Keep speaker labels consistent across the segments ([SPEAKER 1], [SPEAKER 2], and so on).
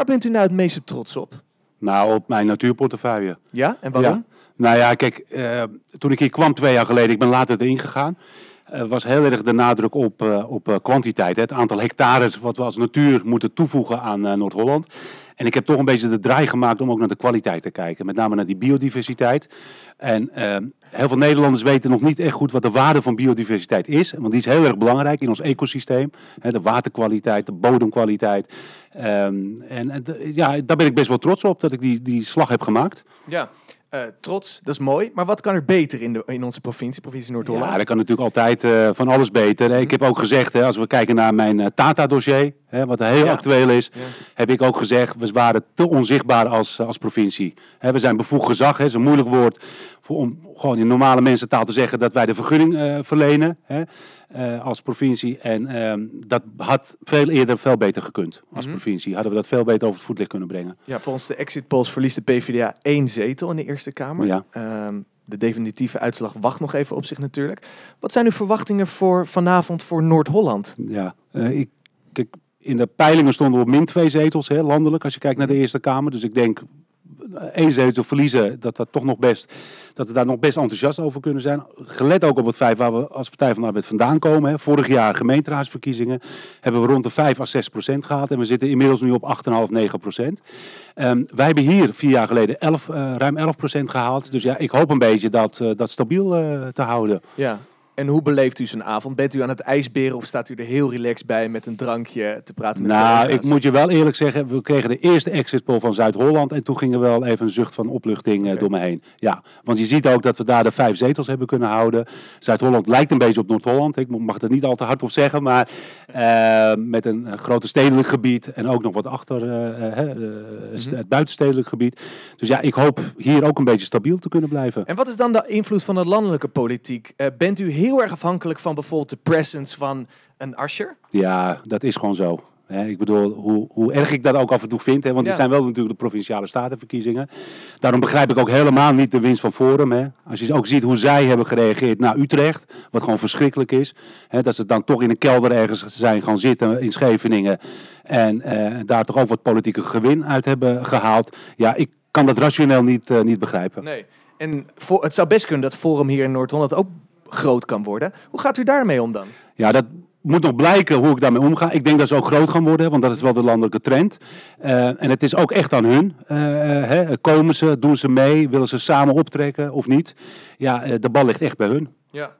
[SPEAKER 1] Waar bent u nou het meeste trots op?
[SPEAKER 2] Nou, op mijn natuurportefeuille.
[SPEAKER 1] Ja, en waarom?
[SPEAKER 2] Nou ja, kijk, eh, toen ik hier kwam twee jaar geleden, ik ben later erin gegaan, was heel erg de nadruk op, eh, op eh, kwantiteit. Hè? Het aantal hectares wat we als natuur moeten toevoegen aan eh, Noord-Holland. En ik heb toch een beetje de draai gemaakt om ook naar de kwaliteit te kijken. Met name naar die biodiversiteit. En eh, heel veel Nederlanders weten nog niet echt goed wat de waarde van biodiversiteit is. Want die is heel erg belangrijk in ons ecosysteem. De waterkwaliteit, de bodemkwaliteit. Ehm, en ja, daar ben ik best wel trots op dat ik die, die slag heb gemaakt.
[SPEAKER 1] Ja. Eh, trots, dat is mooi. Maar wat kan er beter in, de, in onze provincie, provincie Noord-Holland?
[SPEAKER 2] Ja, dat kan natuurlijk altijd eh, van alles beter. Ik heb ook gezegd, hè, als we kijken naar mijn eh, Tata-dossier, hè, wat heel
[SPEAKER 1] Ja.
[SPEAKER 2] actueel is,
[SPEAKER 1] Ja.
[SPEAKER 2] heb ik ook gezegd, we waren te onzichtbaar als, als provincie. Hè, we zijn bevoegd gezag, hè, is een moeilijk woord voor, om gewoon in normale mensentaal te zeggen dat wij de vergunning eh, verlenen hè, eh, als provincie. En ehm, dat had veel eerder veel beter gekund als
[SPEAKER 1] Mhm.
[SPEAKER 2] provincie. Hadden we dat veel beter over het voetlicht kunnen brengen.
[SPEAKER 1] Ja, volgens de exit polls verliest de PvdA één zetel in de Eerste Kamer.
[SPEAKER 2] Ja.
[SPEAKER 1] Ehm, de definitieve uitslag wacht nog even op zich natuurlijk. Wat zijn uw verwachtingen voor vanavond voor Noord-Holland?
[SPEAKER 2] Ja, eh, ik, kijk, in de peilingen stonden we op min twee zetels, hè, landelijk, als je kijkt naar de Eerste Kamer. Dus ik denk, eh, één zetel verliezen, dat, dat, toch nog best, dat we daar nog best enthousiast over kunnen zijn. Gelet ook op het feit waar we als Partij van de Arbeid vandaan komen. Hè. Vorig jaar gemeenteraadsverkiezingen hebben we rond de 5 à 6 procent gehaald. En we zitten inmiddels nu op 8,5, 9 procent. Ehm, wij hebben hier vier jaar geleden 11, eh, ruim 11 procent gehaald. Dus ja, ik hoop een beetje dat, eh, dat stabiel te houden.
[SPEAKER 1] Ja. En hoe beleeft u zijn avond? Bent u aan het ijsberen of staat u er heel relaxed bij met een drankje te praten met
[SPEAKER 2] Nou, ik moet je wel eerlijk zeggen, we kregen de eerste exit poll van Zuid-Holland en toen ging er wel even een zucht van opluchting eh, door me heen. Ja, want je ziet ook dat we daar de vijf zetels hebben kunnen houden. Zuid-Holland lijkt een beetje op Noord-Holland, ik mag er niet al te hard op zeggen, maar eh, met een grote stedelijk gebied en ook nog wat achter eh,
[SPEAKER 1] Mhm.
[SPEAKER 2] het buitenstedelijk gebied. Dus ja, ik hoop hier ook een beetje stabiel te kunnen blijven.
[SPEAKER 1] En wat is dan de invloed van de landelijke politiek? Bent u heel erg afhankelijk van bijvoorbeeld de presence van een Asscher?
[SPEAKER 2] Ja, dat is gewoon zo. Ik bedoel, hoe, hoe erg ik dat ook af en toe vind, hè, want
[SPEAKER 1] Ja.
[SPEAKER 2] dit zijn wel natuurlijk de provinciale statenverkiezingen. Daarom begrijp ik ook helemaal niet de winst van Forum. Hè. Als je ook ziet hoe zij hebben gereageerd naar Utrecht, wat gewoon verschrikkelijk is. Hè, dat ze dan toch in een kelder ergens zijn gaan zitten in Scheveningen. En eh, daar toch ook wat politieke gewin uit hebben gehaald. Ja, ik kan dat rationeel niet, eh, niet begrijpen.
[SPEAKER 1] Nee. En voor, het zou best kunnen dat Forum hier in Noord-Holland ook groot kan worden. Hoe gaat u daarmee om dan?
[SPEAKER 2] Ja, dat moet nog blijken hoe ik daarmee omga. Ik denk dat ze ook groot gaan worden, want dat is wel de landelijke trend. Eh, en het is ook echt aan hun. Eh, hè, komen ze, doen ze mee, willen ze samen optrekken of niet? Ja, eh, de bal ligt echt bij hun.
[SPEAKER 1] Ja.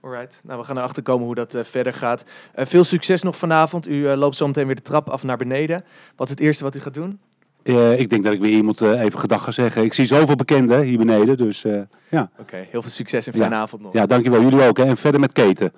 [SPEAKER 1] Alright. Nou, we gaan erachter komen hoe dat verder gaat. Veel succes nog vanavond. U loopt zo meteen weer de trap af naar beneden. Wat is het eerste wat u gaat doen?
[SPEAKER 2] Eh, ik denk dat ik weer iemand eh, even gedag ga zeggen. Ik zie zoveel bekenden hier beneden, dus eh, ja.
[SPEAKER 1] Oké, heel veel succes en
[SPEAKER 2] Ja.
[SPEAKER 1] fijne avond nog.
[SPEAKER 2] ja, dankjewel. Jullie ook hè. en verder met keten.